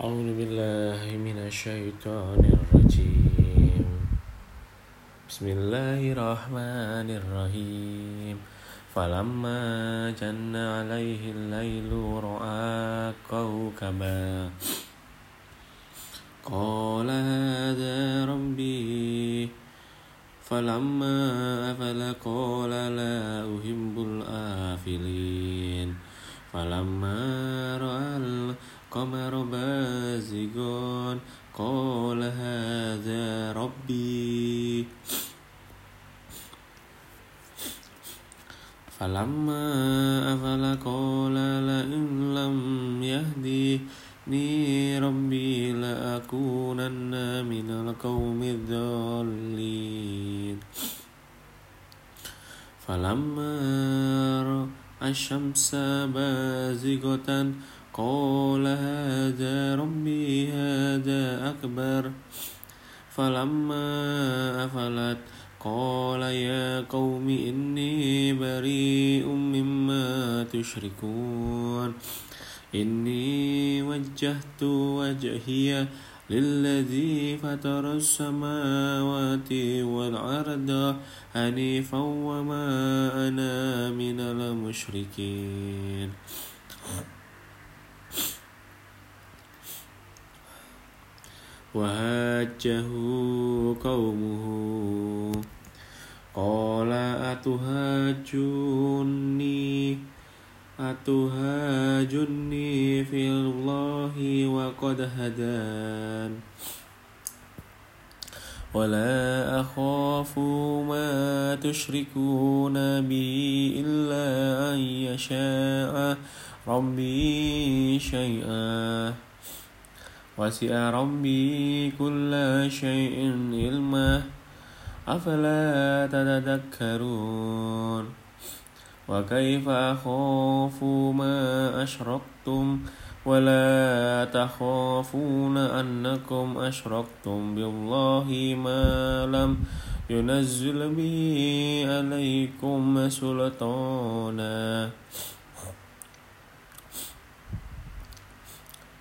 أعوذ بالله من الشيطان الرجيم. بسم الله الرحمن الرحيم. فلما جن عليه الليل رأى كوكبا. قال هذا ربي. فلما أفل قال لا أحب الآفلين. فلما رأى القمر بازغا قال هذا ربي. فلما أفل قال لئن لم يهدني ربي لأكونن من القوم الضالين. فلما رأى الشمس بازغة قال هذا ربي هذا أكبر فلما أفلت قال يا قوم إني بريء مما تشركون إني وجهت وجهي للذي فطر السماوات والأرض حنيفا وما أنا من المشركين وهاجه قومه. قال أتهاجوني أتهاجني في الله وقد هدان. ولا أخاف ما تشركون به إلا أن يشاء ربي شيئا. وسع ربي كل شيء علما. أفلا تتذكرون؟ وكيف أخاف ما أشركتم ولا تخافون أنكم أشركتم بالله ما لم ينزل به عليكم سلطانا.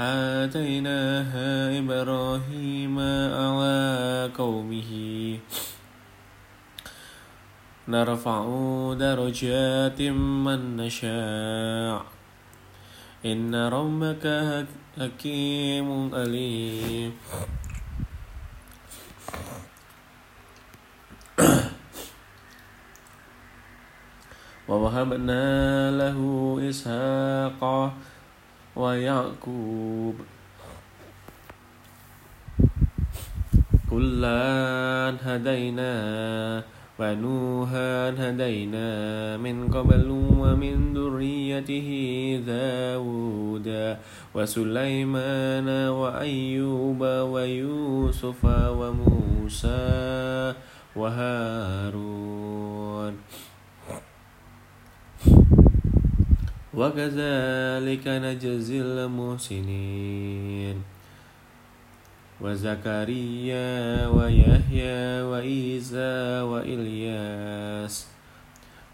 آتيناها إبراهيم على قومه. نرفع درجات من نشاء. إن ربك حكيم أليم. ووهبنا له إسحاق ويعقوب. كلا هدينا ونوحا هدينا من قبل ومن ذريته داود وسليمان وأيوب ويوسف وموسى وهارون. وكذلك نجزي المحسنين. وزكريا ويحيى وإيسى وإلياس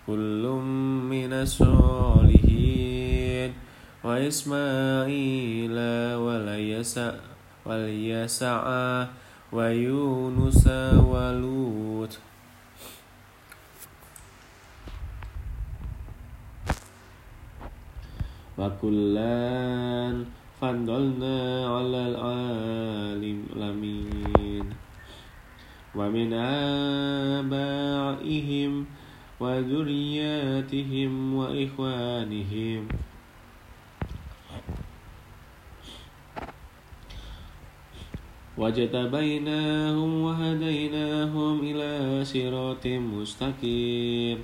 كل من الصالحين. وإسماعيل واليسع ويونس ولوط وكلا فضلنا على العالمين ومن آبائهم وذرياتهم وإخوانهم. واجتبيناهم وهديناهم إلى صراط مستقيم.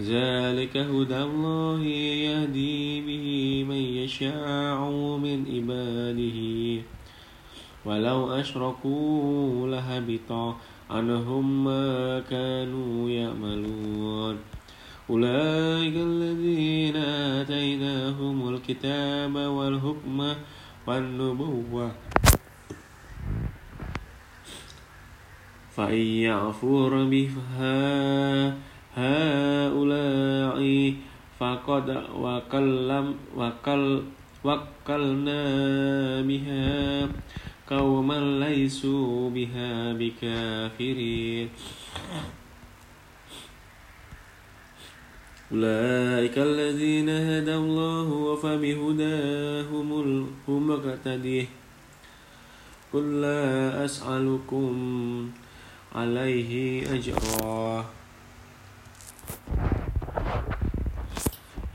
ذلك هدى الله يهدي به من يشاء من عباده. ولو أشركوا لهبط عنهم ما كانوا يعملون. أولئك الذين آتيناهم الكتاب والحكم والنبوة. فإن يعفور بها هؤلاء فقد وكلم وكل وكلنا بها. قوما ليسوا بها بكافرين. أولئك الذين هدى الله فبهداهم هم اقتديه قل لا أسألكم عليه أجرا.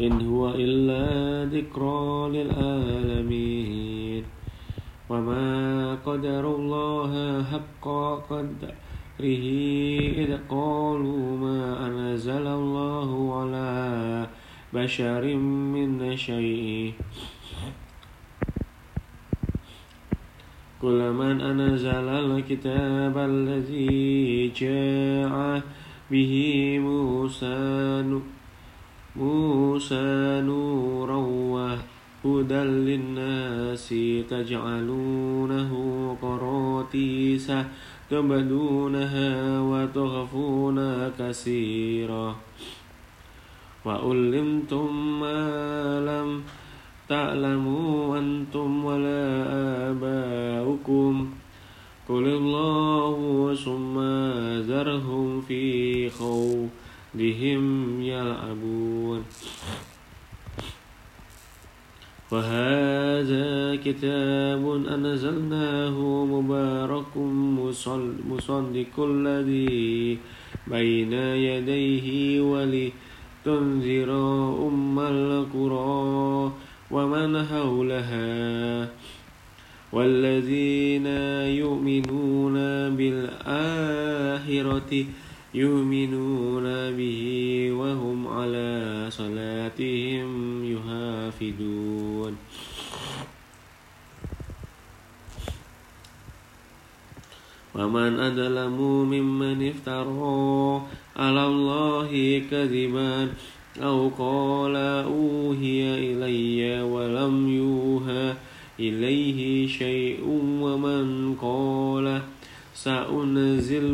إن هو إلا ذكرى للعالمين. وما قدر الله حق قدره إذ قالوا ما أنزل الله على بشر من شيء. كل من أنزل الكتاب الذي جاء به موسى موسى نورا وهدى للناس تجعلونه قراطيس تبدونها وتخفون كثيرا. وعلمتم ما لم تعلموا أنتم ولا آباؤكم. قل الله ثم ذرهم في خوضهم يلعبون. وهذا كتاب أنزلناه مبارك مصدق الذي بين يديه ولتنذر أم القرى ومن حولها. والذين يؤمنون بالآخرة يؤمنون به وهم على صلاتهم يحافظون. ومن أظلم ممن افترى على الله كذبا أو قال أوهي إلي ولم يوهى إليه شيء ومن قال سأنزل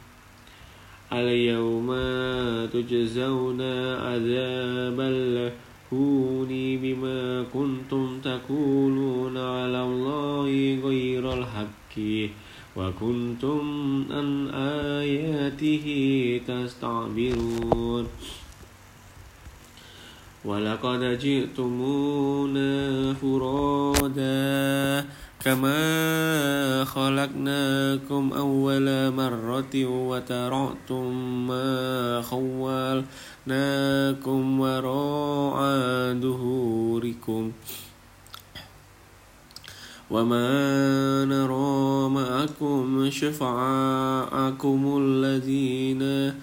اليوم تجزون عذاب الهون بما كنتم تقولون على الله غير الحق وكنتم عن آياته تستعبرون. ولقد جئتمونا فرادا كما خلقناكم أول مرة وترعتم ما خولناكم وراء ظهوركم وما نرى معكم شفعاءكم الذين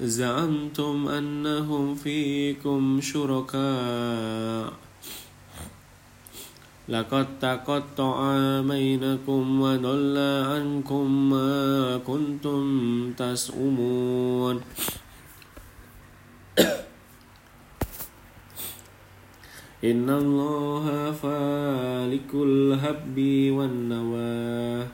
زعمتم أنهم فيكم شركاء لقد تقطع بينكم وضل عنكم ما كنتم تزعمون. إن الله فالك الهب والنوى.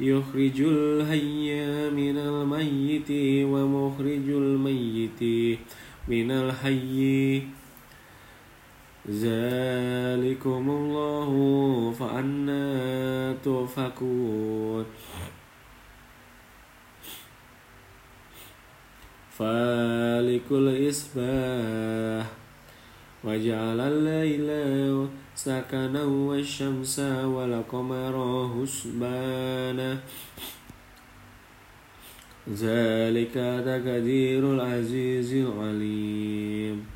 يخرج الحي من الميت ومخرج الميت من الحي ذلكم الله فأنا تؤفكون فالك الإصباح وجعل الليل سكنا والشمس والقمر حسبانا. ذلك تقدير العزيز العليم.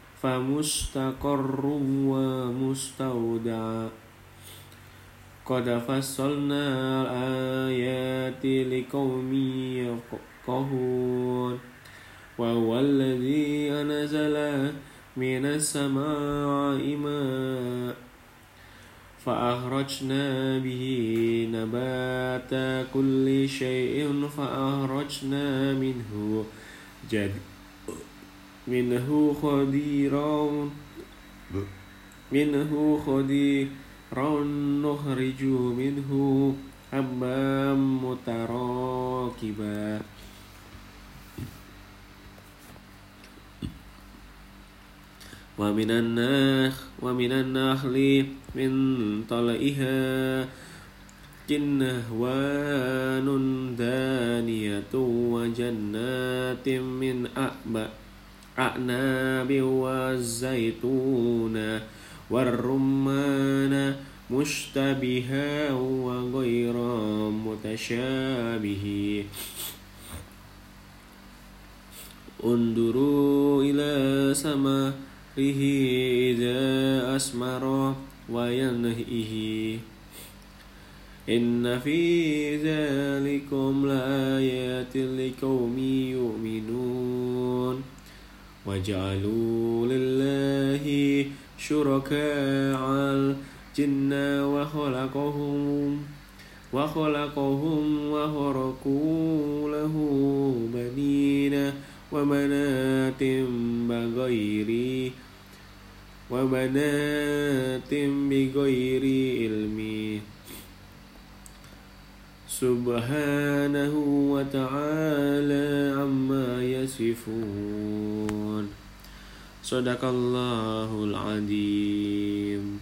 فمستقر ومستودع. قد فصلنا الآيات لقوم يفقهون. وهو الذي أنزل من السماء ماء فأخرجنا به نبات كل شيء فأخرجنا منه جد منه خديرا منه خديرا نخرج منه حبا متراكبا. ومن النخ ومن النخل من طلئها جنهوان دانية وجنات من أعناب والزيتون والرمان مشتبها وغير متشابه. انظروا إلى سماء به إذا أسمر وينهئه إن في ذلكم لآيات لقوم يؤمنون. وجعلوا لله شركاء الجن وخلقهم وخلقهم وخرقوا له بنين وبنات بغير وبنات بغير علم سبحانه وتعالى عما يصفون. صدق الله العظيم.